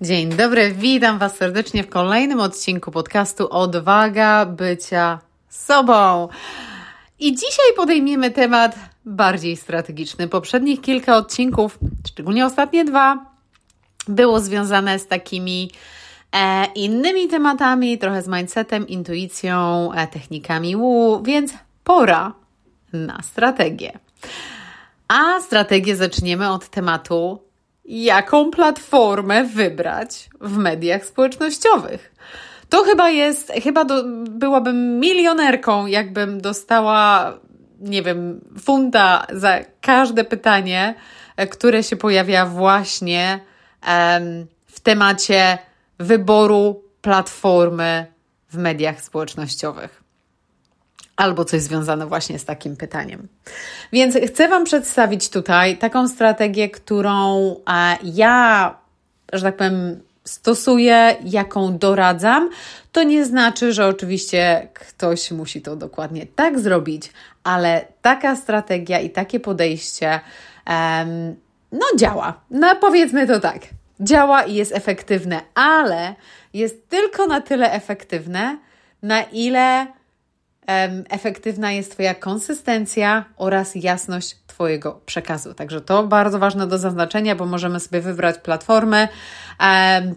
Dzień dobry, witam Was serdecznie w kolejnym odcinku podcastu Odwaga bycia sobą. I dzisiaj podejmiemy temat bardziej strategiczny. Poprzednich kilka odcinków, szczególnie ostatnie dwa, było związane z takimi e, innymi tematami, trochę z mindsetem, intuicją, e, technikami łu, więc pora na strategię. A strategię zaczniemy od tematu jaką platformę wybrać w mediach społecznościowych. To chyba jest, chyba do, byłabym milionerką, jakbym dostała, nie wiem, funta za każde pytanie, e, które się pojawia właśnie um, w temacie wyboru platformy w mediach społecznościowych albo coś związane właśnie z takim pytaniem. Więc chcę Wam przedstawić tutaj taką strategię, którą e, ja, że tak powiem, stosuję, jaką doradzam. To nie znaczy, że oczywiście ktoś musi to dokładnie tak zrobić, ale taka strategia i takie podejście um, no działa. No powiedzmy to tak. Działa i jest efektywne, ale jest tylko na tyle efektywne, na ile efektywna jest Twoja konsystencja oraz jasność Twojego przekazu. Także to bardzo ważne do zaznaczenia, bo możemy sobie wybrać platformę,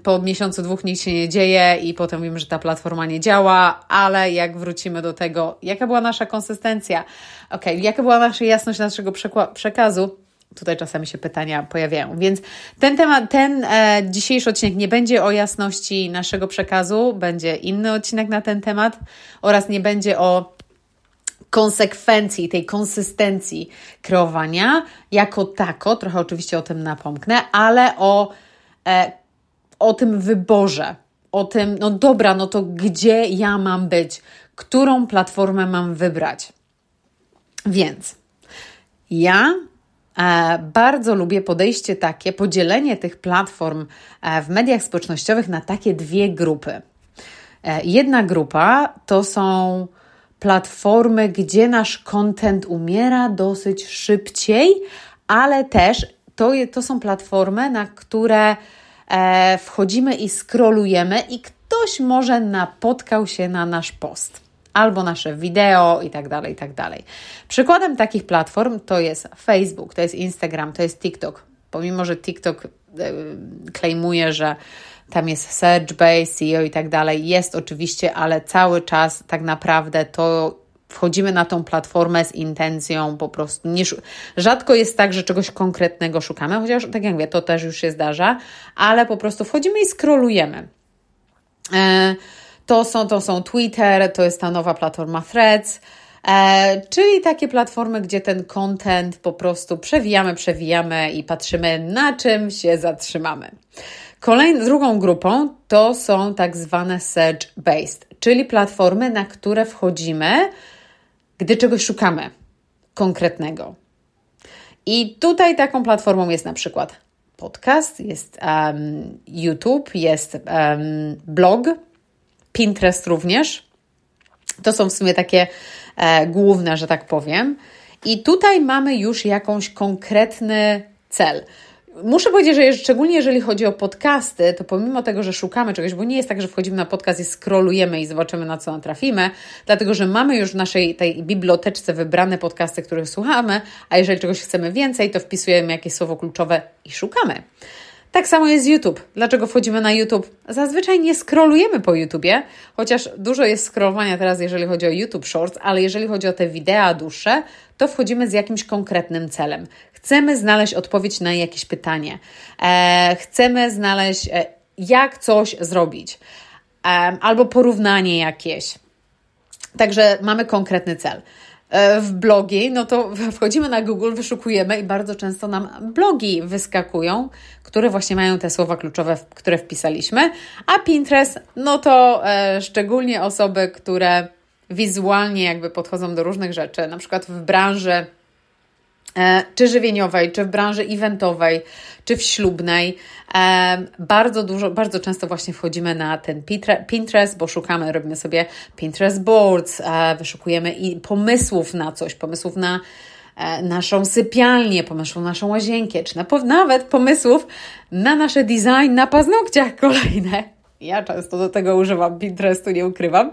po miesiącu, dwóch nic się nie dzieje i potem mówimy, że ta platforma nie działa, ale jak wrócimy do tego, jaka była nasza konsystencja, ok, jaka była nasza jasność naszego przekazu, tutaj czasami się pytania pojawiają. Więc ten temat, ten e, dzisiejszy odcinek nie będzie o jasności naszego przekazu, będzie inny odcinek na ten temat oraz nie będzie o konsekwencji, tej konsystencji kreowania jako tako, trochę oczywiście o tym napomknę, ale o, e, o tym wyborze, o tym, no dobra, no to gdzie ja mam być, którą platformę mam wybrać. Więc ja bardzo lubię podejście takie, podzielenie tych platform e, w mediach społecznościowych na takie dwie grupy. E, jedna grupa to są platformy, gdzie nasz content umiera dosyć szybciej, ale też to, to są platformy, na które wchodzimy i scrollujemy, i ktoś może napotkał się na nasz post albo nasze wideo i tak dalej, i tak dalej. Przykładem takich platform to jest Facebook, to jest Instagram, to jest TikTok. Pomimo, że TikTok klejmuje, że tam jest search base, SEO i tak dalej, jest oczywiście, ale cały czas tak naprawdę to wchodzimy na tą platformę z intencją po prostu. Nie, rzadko jest tak, że czegoś konkretnego szukamy, chociaż tak jak mówię, to też już się zdarza, ale po prostu wchodzimy i scrollujemy. E, to są, to są Twitter, to jest ta nowa platforma Threads, e, czyli takie platformy, gdzie ten content po prostu przewijamy, przewijamy i patrzymy, na czym się zatrzymamy. Kolejną, drugą grupą to są tak zwane search-based, czyli platformy, na które wchodzimy, gdy czegoś szukamy konkretnego. I tutaj taką platformą jest na przykład podcast, jest um, YouTube, jest um, blog, Pinterest również. To są w sumie takie e, główne, że tak powiem. I tutaj mamy już jakąś konkretny cel. Muszę powiedzieć, że szczególnie jeżeli chodzi o podcasty, to pomimo tego, że szukamy czegoś, bo nie jest tak, że wchodzimy na podcast i scrollujemy i zobaczymy, na co natrafimy, dlatego że mamy już w naszej tej biblioteczce wybrane podcasty, których słuchamy, a jeżeli czegoś chcemy więcej, to wpisujemy jakieś słowo kluczowe i szukamy. Tak samo jest z YouTube. Dlaczego wchodzimy na YouTube? Zazwyczaj nie scrollujemy po YouTubie, chociaż dużo jest scrollowania teraz, jeżeli chodzi o YouTube Shorts, ale jeżeli chodzi o te wideo dłuższe, to wchodzimy z jakimś konkretnym celem. Chcemy znaleźć odpowiedź na jakieś pytanie, e, chcemy znaleźć, e, jak coś zrobić, e, albo porównanie jakieś. Także mamy konkretny cel. E, w blogi, no to wchodzimy na Google, wyszukujemy i bardzo często nam blogi wyskakują, które właśnie mają te słowa kluczowe, które wpisaliśmy. A Pinterest, no to e, szczególnie osoby, które wizualnie jakby podchodzą do różnych rzeczy, na przykład w branży czy żywieniowej, czy w branży eventowej, czy w ślubnej. E, bardzo dużo, bardzo często właśnie wchodzimy na ten Pinterest, bo szukamy, robimy sobie Pinterest boards, e, wyszukujemy i pomysłów na coś, pomysłów na e, naszą sypialnię, pomysłów naszą łazienkę, czy na, nawet pomysłów na nasze design na paznokciach kolejne. Ja często do tego używam Pinterestu, nie ukrywam.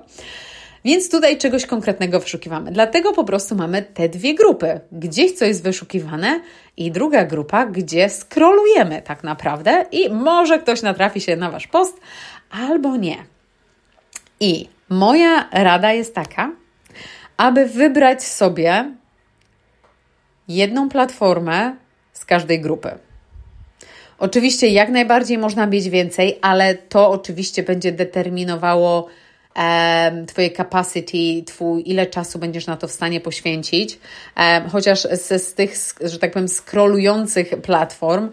Więc tutaj czegoś konkretnego wyszukiwamy. Dlatego po prostu mamy te dwie grupy. Gdzieś co jest wyszukiwane i druga grupa, gdzie scrollujemy tak naprawdę i może ktoś natrafi się na Wasz post albo nie. I moja rada jest taka, aby wybrać sobie jedną platformę z każdej grupy. Oczywiście jak najbardziej można mieć więcej, ale to oczywiście będzie determinowało Twoje capacity, twój, ile czasu będziesz na to w stanie poświęcić. Chociaż z, z tych, że tak powiem, scrollujących platform,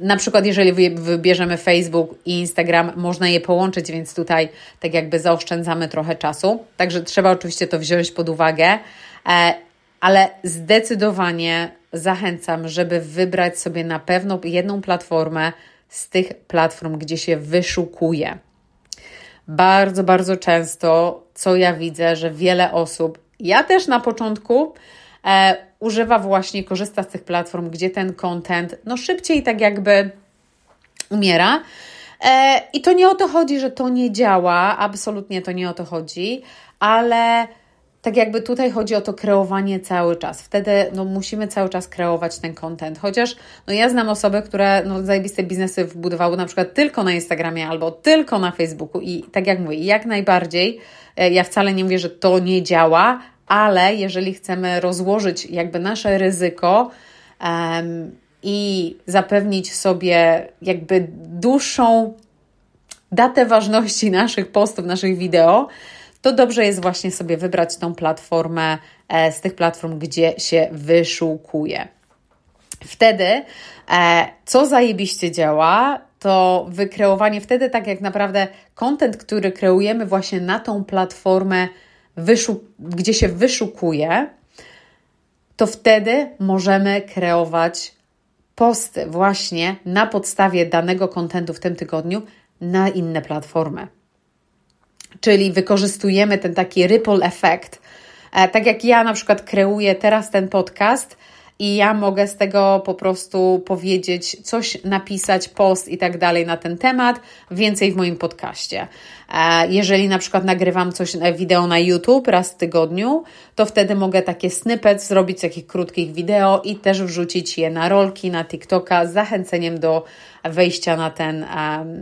na przykład, jeżeli wybierzemy Facebook i Instagram, można je połączyć, więc tutaj tak jakby zaoszczędzamy trochę czasu. Także trzeba oczywiście to wziąć pod uwagę, e, ale zdecydowanie zachęcam, żeby wybrać sobie na pewno jedną platformę z tych platform, gdzie się wyszukuje. Bardzo, bardzo często, co ja widzę, że wiele osób, ja też na początku, e, używa właśnie, korzysta z tych platform, gdzie ten content no szybciej tak jakby umiera. E, I to nie o to chodzi, że to nie działa, absolutnie to nie o to chodzi, ale tak jakby tutaj chodzi o to kreowanie cały czas. Wtedy no, musimy cały czas kreować ten content. Chociaż no, ja znam osoby, które no, zajebiste biznesy wbudowały na przykład tylko na Instagramie albo tylko na Facebooku i tak jak mówię, jak najbardziej, e, ja wcale nie mówię, że to nie działa, ale jeżeli chcemy rozłożyć jakby nasze ryzyko um, i zapewnić sobie jakby dłuższą datę ważności naszych postów, naszych wideo, to dobrze jest właśnie sobie wybrać tą platformę e, z tych platform, gdzie się wyszukuje. Wtedy, e, co zajebiście działa, to wykreowanie wtedy tak jak naprawdę content, który kreujemy właśnie na tą platformę, gdzie się wyszukuje, to wtedy możemy kreować posty właśnie na podstawie danego kontentu w tym tygodniu na inne platformy czyli wykorzystujemy ten taki ripple effect. E, tak jak ja na przykład kreuję teraz ten podcast i ja mogę z tego po prostu powiedzieć, coś napisać, post i tak dalej na ten temat, więcej w moim podcaście. E, jeżeli na przykład nagrywam coś, e, wideo na YouTube raz w tygodniu, to wtedy mogę takie snippet zrobić takich krótkich wideo i też wrzucić je na rolki, na TikToka z zachęceniem do wejścia na ten,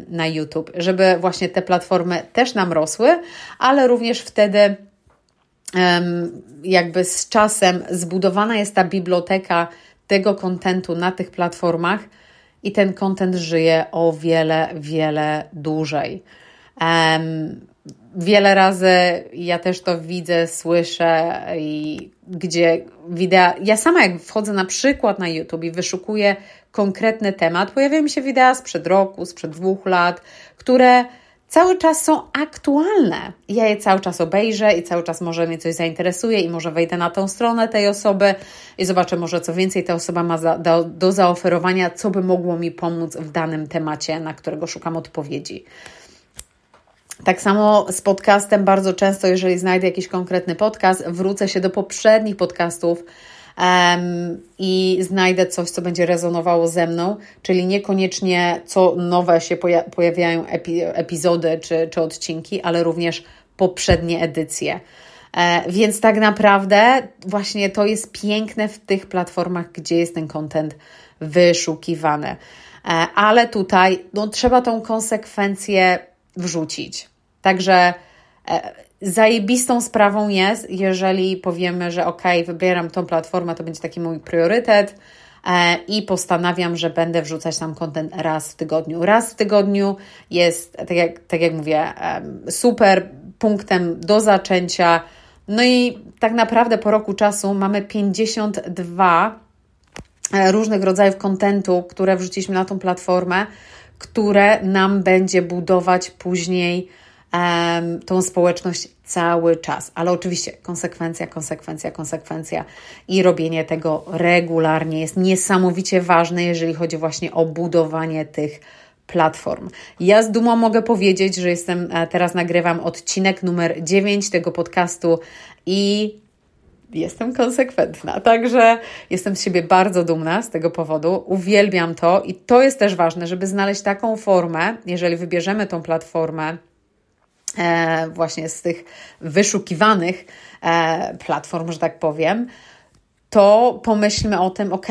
na YouTube, żeby właśnie te platformy też nam rosły, ale również wtedy jakby z czasem zbudowana jest ta biblioteka tego kontentu na tych platformach i ten kontent żyje o wiele, wiele dłużej. Wiele razy ja też to widzę, słyszę i gdzie wideo, ja sama jak wchodzę na przykład na YouTube i wyszukuję konkretny temat, pojawiają się wideo sprzed roku, sprzed dwóch lat, które cały czas są aktualne. Ja je cały czas obejrzę i cały czas może mnie coś zainteresuje i może wejdę na tą stronę tej osoby i zobaczę może co więcej ta osoba ma za, do, do zaoferowania, co by mogło mi pomóc w danym temacie, na którego szukam odpowiedzi. Tak samo z podcastem bardzo często, jeżeli znajdę jakiś konkretny podcast, wrócę się do poprzednich podcastów um, i znajdę coś, co będzie rezonowało ze mną, czyli niekoniecznie co nowe się poja pojawiają epi epizody czy, czy odcinki, ale również poprzednie edycje. E, więc tak naprawdę właśnie to jest piękne w tych platformach, gdzie jest ten content wyszukiwany. E, ale tutaj no, trzeba tą konsekwencję wrzucić. Także e, zajebistą sprawą jest, jeżeli powiemy, że ok, wybieram tą platformę, to będzie taki mój priorytet e, i postanawiam, że będę wrzucać tam kontent raz w tygodniu. Raz w tygodniu jest, tak jak, tak jak mówię, super punktem do zaczęcia. No i tak naprawdę po roku czasu mamy 52 e, różnych rodzajów kontentu, które wrzuciliśmy na tą platformę, które nam będzie budować później tą społeczność cały czas. Ale oczywiście konsekwencja, konsekwencja, konsekwencja i robienie tego regularnie jest niesamowicie ważne, jeżeli chodzi właśnie o budowanie tych platform. Ja z dumą mogę powiedzieć, że jestem e, teraz nagrywam odcinek numer 9 tego podcastu i jestem konsekwentna. Także jestem z siebie bardzo dumna z tego powodu. Uwielbiam to i to jest też ważne, żeby znaleźć taką formę, jeżeli wybierzemy tą platformę właśnie z tych wyszukiwanych e, platform, że tak powiem, to pomyślmy o tym, ok,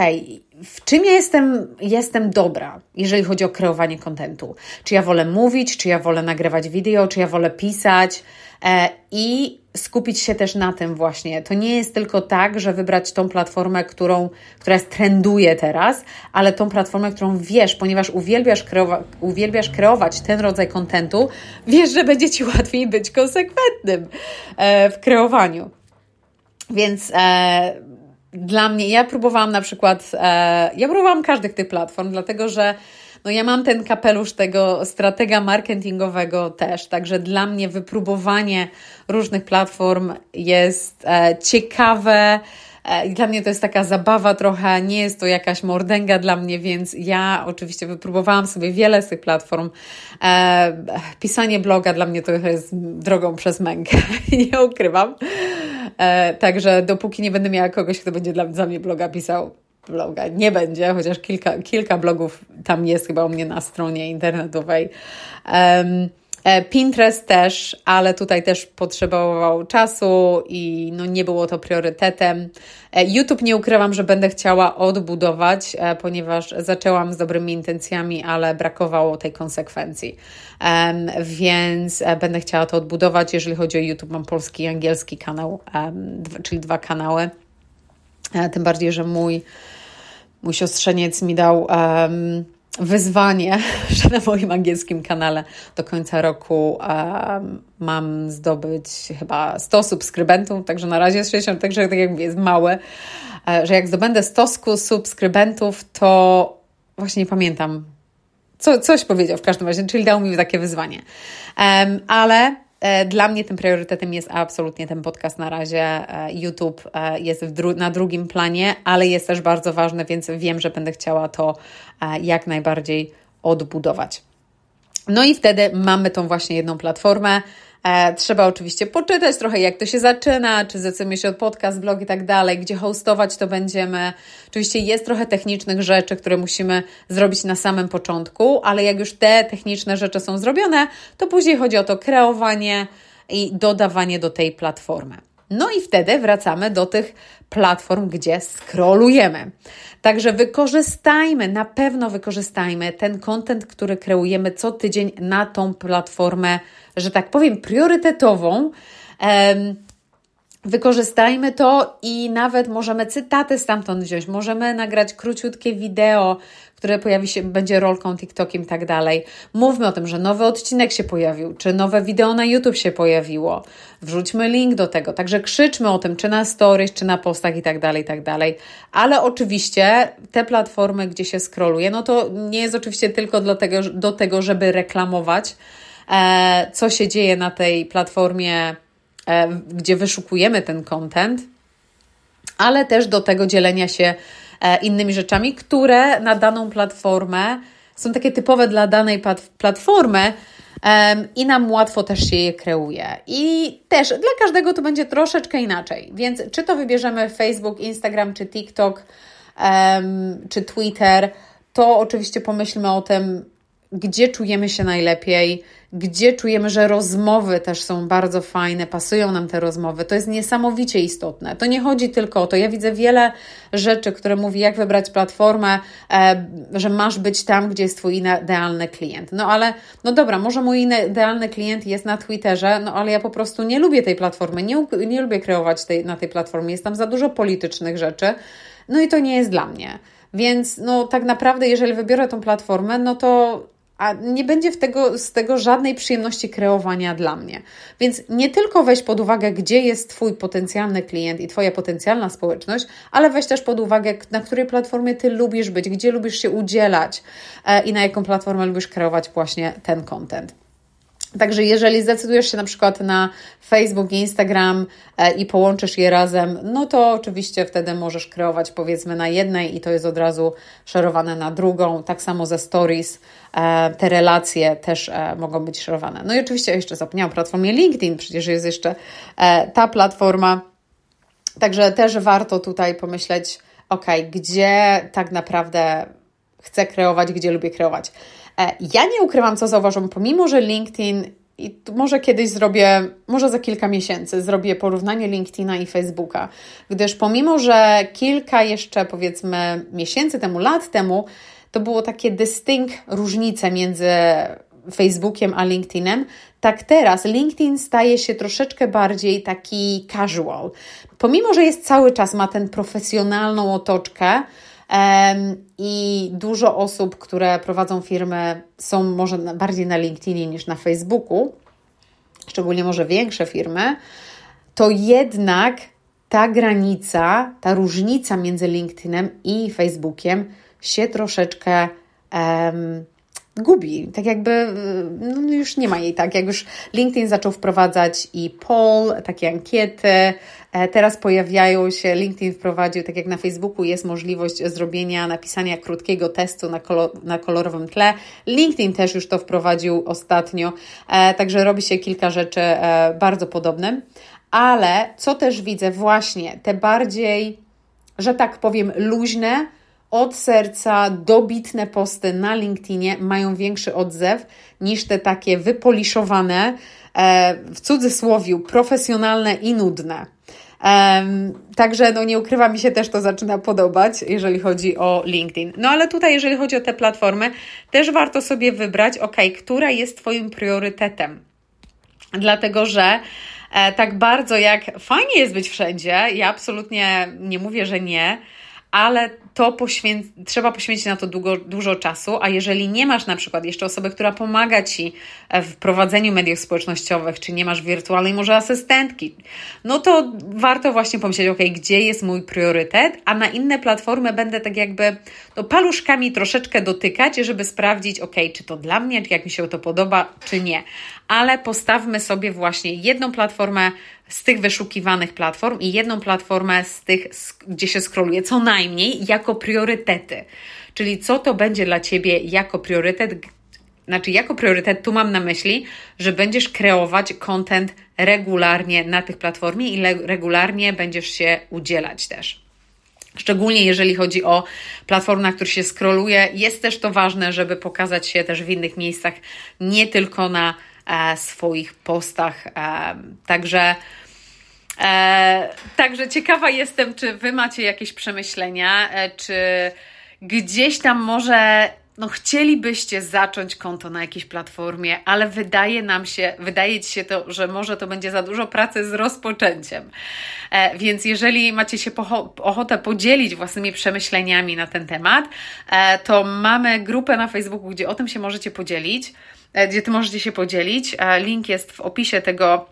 w czym ja jestem, jestem dobra, jeżeli chodzi o kreowanie kontentu. Czy ja wolę mówić, czy ja wolę nagrywać wideo, czy ja wolę pisać e, i skupić się też na tym właśnie. To nie jest tylko tak, że wybrać tą platformę, którą, która jest trenduje teraz, ale tą platformę, którą wiesz, ponieważ uwielbiasz, kreowa uwielbiasz kreować ten rodzaj kontentu, wiesz, że będzie Ci łatwiej być konsekwentnym e, w kreowaniu. Więc e, dla mnie, ja próbowałam na przykład, e, ja próbowałam każdych tych platform, dlatego że no ja mam ten kapelusz tego stratega marketingowego też, także dla mnie wypróbowanie różnych platform jest e, ciekawe. E, dla mnie to jest taka zabawa trochę, nie jest to jakaś mordęga dla mnie, więc ja oczywiście wypróbowałam sobie wiele z tych platform. E, pisanie bloga dla mnie to jest drogą przez mękę, nie ukrywam. Także dopóki nie będę miała kogoś, kto będzie dla, dla mnie bloga pisał, bloga nie będzie, chociaż kilka, kilka blogów tam jest chyba u mnie na stronie internetowej. Um, Pinterest też, ale tutaj też potrzebował czasu i no nie było to priorytetem. E, YouTube nie ukrywam, że będę chciała odbudować, ponieważ zaczęłam z dobrymi intencjami, ale brakowało tej konsekwencji. Um, więc będę chciała to odbudować. Jeżeli chodzi o YouTube, mam polski i angielski kanał, um, czyli dwa kanały. Tym bardziej, że mój mój siostrzeniec mi dał um, wyzwanie, że na moim angielskim kanale do końca roku um, mam zdobyć chyba 100 subskrybentów, także na razie jest 60, także tak jakby jest małe, e, że jak zdobędę 100 subskrybentów, to właśnie nie pamiętam, co, coś powiedział w każdym razie, czyli dał mi takie wyzwanie. Um, ale E, dla mnie tym priorytetem jest absolutnie ten podcast na razie. E, YouTube e, jest dru na drugim planie, ale jest też bardzo ważny, więc wiem, że będę chciała to jak najbardziej odbudować. No i wtedy mamy tą właśnie jedną platformę. E, trzeba oczywiście poczytać trochę, jak to się zaczyna, czy zdecydujemy się od podcast, blog i tak dalej, gdzie hostować to będziemy. Oczywiście jest trochę technicznych rzeczy, które musimy zrobić na samym początku, ale jak już te techniczne rzeczy są zrobione, to później chodzi o to kreowanie i dodawanie do tej platformy. No i wtedy wracamy do tych platform, gdzie scrollujemy. Także wykorzystajmy, na pewno wykorzystajmy ten content, który kreujemy co tydzień na tą platformę, że tak powiem, priorytetową. Wykorzystajmy to i nawet możemy cytaty stamtąd wziąć, możemy nagrać króciutkie wideo, które pojawi się, będzie rolką, TikTokiem i tak dalej. Mówmy o tym, że nowy odcinek się pojawił, czy nowe wideo na YouTube się pojawiło. Wrzućmy link do tego. Także krzyczmy o tym, czy na stories, czy na postach i tak dalej, i tak dalej. Ale oczywiście te platformy, gdzie się scrolluje, no to nie jest oczywiście tylko do tego, żeby reklamować, e, co się dzieje na tej platformie, e, gdzie wyszukujemy ten content, ale też do tego dzielenia się innymi rzeczami, które na daną platformę są takie typowe dla danej platformy, i nam łatwo też się je kreuje. I też dla każdego to będzie troszeczkę inaczej. Więc czy to wybierzemy Facebook, Instagram, czy TikTok, czy Twitter, to oczywiście pomyślmy o tym, gdzie czujemy się najlepiej, gdzie czujemy, że rozmowy też są bardzo fajne, pasują nam te rozmowy. To jest niesamowicie istotne. To nie chodzi tylko o to. Ja widzę wiele rzeczy, które mówi, jak wybrać platformę, e, że masz być tam, gdzie jest Twój idealny klient. No ale, no dobra, może mój idealny klient jest na Twitterze, no ale ja po prostu nie lubię tej platformy, nie, nie lubię kreować tej, na tej platformie. Jest tam za dużo politycznych rzeczy, no i to nie jest dla mnie. Więc no tak naprawdę, jeżeli wybiorę tą platformę, no to a nie będzie w tego, z tego żadnej przyjemności kreowania dla mnie. Więc nie tylko weź pod uwagę, gdzie jest Twój potencjalny klient i Twoja potencjalna społeczność, ale weź też pod uwagę, na której platformie Ty lubisz być, gdzie lubisz się udzielać e, i na jaką platformę lubisz kreować właśnie ten content. Także jeżeli zdecydujesz się na przykład na Facebook i Instagram e, i połączysz je razem, no to oczywiście wtedy możesz kreować powiedzmy na jednej i to jest od razu szerowane na drugą. Tak samo ze stories e, te relacje też e, mogą być szerowane. No i oczywiście jeszcze zapomniałam o platformie LinkedIn, przecież jest jeszcze ta platforma, Także też warto tutaj pomyśleć, ok, gdzie tak naprawdę chcę kreować, gdzie lubię kreować. E, ja nie ukrywam, co zauważam, pomimo że LinkedIn i może kiedyś zrobię, może za kilka miesięcy zrobię porównanie LinkedIna i Facebooka, gdyż pomimo, że kilka jeszcze powiedzmy miesięcy temu, lat temu, to było takie dystynkt różnice między Facebookiem a LinkedInem, tak teraz LinkedIn staje się troszeczkę bardziej taki casual. Pomimo, że jest cały czas, ma tę profesjonalną otoczkę, i dużo osób, które prowadzą firmy, są może bardziej na LinkedInie niż na Facebooku, szczególnie może większe firmy, to jednak ta granica, ta różnica między LinkedInem i Facebookiem się troszeczkę um, gubi. Tak jakby no już nie ma jej tak. Jak już LinkedIn zaczął wprowadzać i poll, takie ankiety, e, teraz pojawiają się, LinkedIn wprowadził, tak jak na Facebooku jest możliwość zrobienia, napisania krótkiego testu na, kolor, na kolorowym tle. LinkedIn też już to wprowadził ostatnio, e, także robi się kilka rzeczy e, bardzo podobnych. Ale co też widzę, właśnie te bardziej, że tak powiem, luźne, od serca dobitne posty na LinkedInie mają większy odzew niż te takie wypoliszowane, e, w cudzysłowie profesjonalne i nudne. Um, także no nie ukrywa mi się też to zaczyna podobać, jeżeli chodzi o LinkedIn. No ale tutaj, jeżeli chodzi o te platformy, też warto sobie wybrać, ok, która jest Twoim priorytetem. Dlatego, że e, tak bardzo jak fajnie jest być wszędzie, ja absolutnie nie mówię, że nie, ale to trzeba poświęcić na to długo, dużo czasu, a jeżeli nie masz na przykład jeszcze osoby, która pomaga Ci w prowadzeniu mediów społecznościowych, czy nie masz wirtualnej może asystentki, no to warto właśnie pomyśleć, ok, gdzie jest mój priorytet, a na inne platformy będę tak jakby no, paluszkami troszeczkę dotykać, żeby sprawdzić, ok, czy to dla mnie, czy jak mi się to podoba, czy nie. Ale postawmy sobie właśnie jedną platformę z tych wyszukiwanych platform i jedną platformę z tych, gdzie się scrolluje, co najmniej jako priorytety. Czyli co to będzie dla Ciebie jako priorytet, znaczy jako priorytet tu mam na myśli, że będziesz kreować content regularnie na tych platformie i regularnie będziesz się udzielać też. Szczególnie jeżeli chodzi o platformę, na się scrolluje, jest też to ważne, żeby pokazać się też w innych miejscach, nie tylko na swoich postach. E, także E, także ciekawa jestem, czy Wy macie jakieś przemyślenia, e, czy gdzieś tam może no, chcielibyście zacząć konto na jakiejś platformie, ale wydaje nam się, wydaje Ci się to, że może to będzie za dużo pracy z rozpoczęciem. E, więc jeżeli macie się ochotę podzielić własnymi przemyśleniami na ten temat, e, to mamy grupę na Facebooku, gdzie o tym się możecie podzielić, e, gdzie Ty możecie się podzielić. E, link jest w opisie tego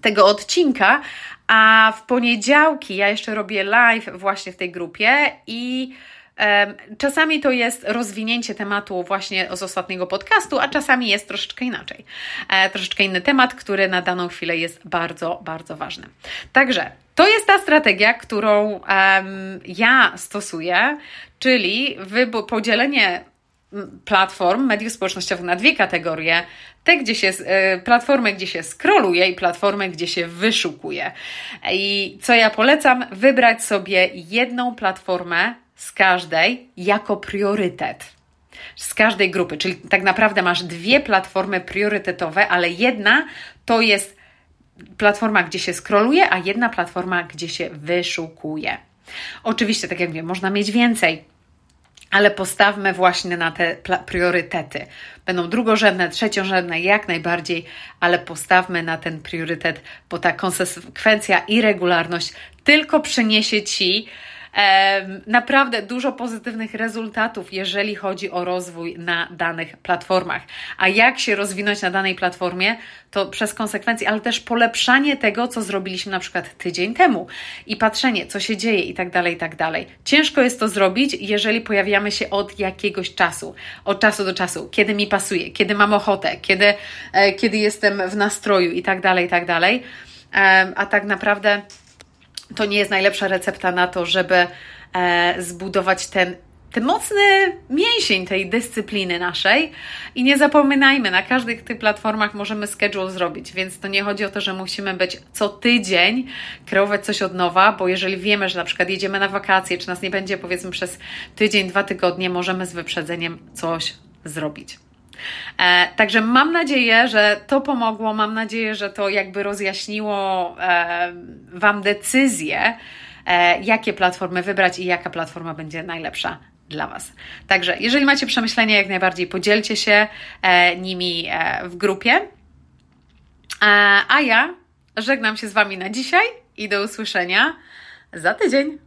tego odcinka, a w poniedziałki ja jeszcze robię live właśnie w tej grupie i Czasami to jest rozwinięcie tematu właśnie z ostatniego podcastu, a czasami jest troszeczkę inaczej. E, troszeczkę inny temat, który na daną chwilę jest bardzo, bardzo ważny. Także to jest ta strategia, którą um, ja stosuję, czyli podzielenie platform mediów społecznościowych na dwie kategorie. Te, gdzie się, e, platformy, gdzie się scrolluje i platformy, gdzie się wyszukuje. I co ja polecam? Wybrać sobie jedną platformę z każdej jako priorytet. Z każdej grupy, czyli tak naprawdę masz dwie platformy priorytetowe, ale jedna to jest platforma, gdzie się scrolluje, a jedna platforma, gdzie się wyszukuje. Oczywiście, tak jak wiem, można mieć więcej ale postawmy właśnie na te priorytety. Będą drugorzędne, trzeciorzędne, jak najbardziej, ale postawmy na ten priorytet, bo ta konsekwencja i regularność tylko przyniesie Ci naprawdę dużo pozytywnych rezultatów, jeżeli chodzi o rozwój na danych platformach. A jak się rozwinąć na danej platformie, to przez konsekwencje, ale też polepszanie tego, co zrobiliśmy na przykład tydzień temu i patrzenie, co się dzieje i tak dalej, i tak dalej. Ciężko jest to zrobić, jeżeli pojawiamy się od jakiegoś czasu, od czasu do czasu, kiedy mi pasuje, kiedy mam ochotę, kiedy, e, kiedy jestem w nastroju i tak dalej, i tak dalej. A tak naprawdę to nie jest najlepsza recepta na to, żeby e, zbudować ten ten mocny mięsień tej dyscypliny naszej i nie zapominajmy, na każdych tych platformach możemy schedule zrobić, więc to nie chodzi o to, że musimy być co tydzień, kreować coś od nowa, bo jeżeli wiemy, że na przykład jedziemy na wakacje, czy nas nie będzie powiedzmy przez tydzień, dwa tygodnie, możemy z wyprzedzeniem coś zrobić. E, także mam nadzieję, że to pomogło, mam nadzieję, że to jakby rozjaśniło e, Wam decyzję, e, jakie platformy wybrać i jaka platforma będzie najlepsza dla Was. Także, jeżeli macie przemyślenia, jak najbardziej podzielcie się e, nimi e, w grupie. E, a ja żegnam się z Wami na dzisiaj i do usłyszenia za tydzień.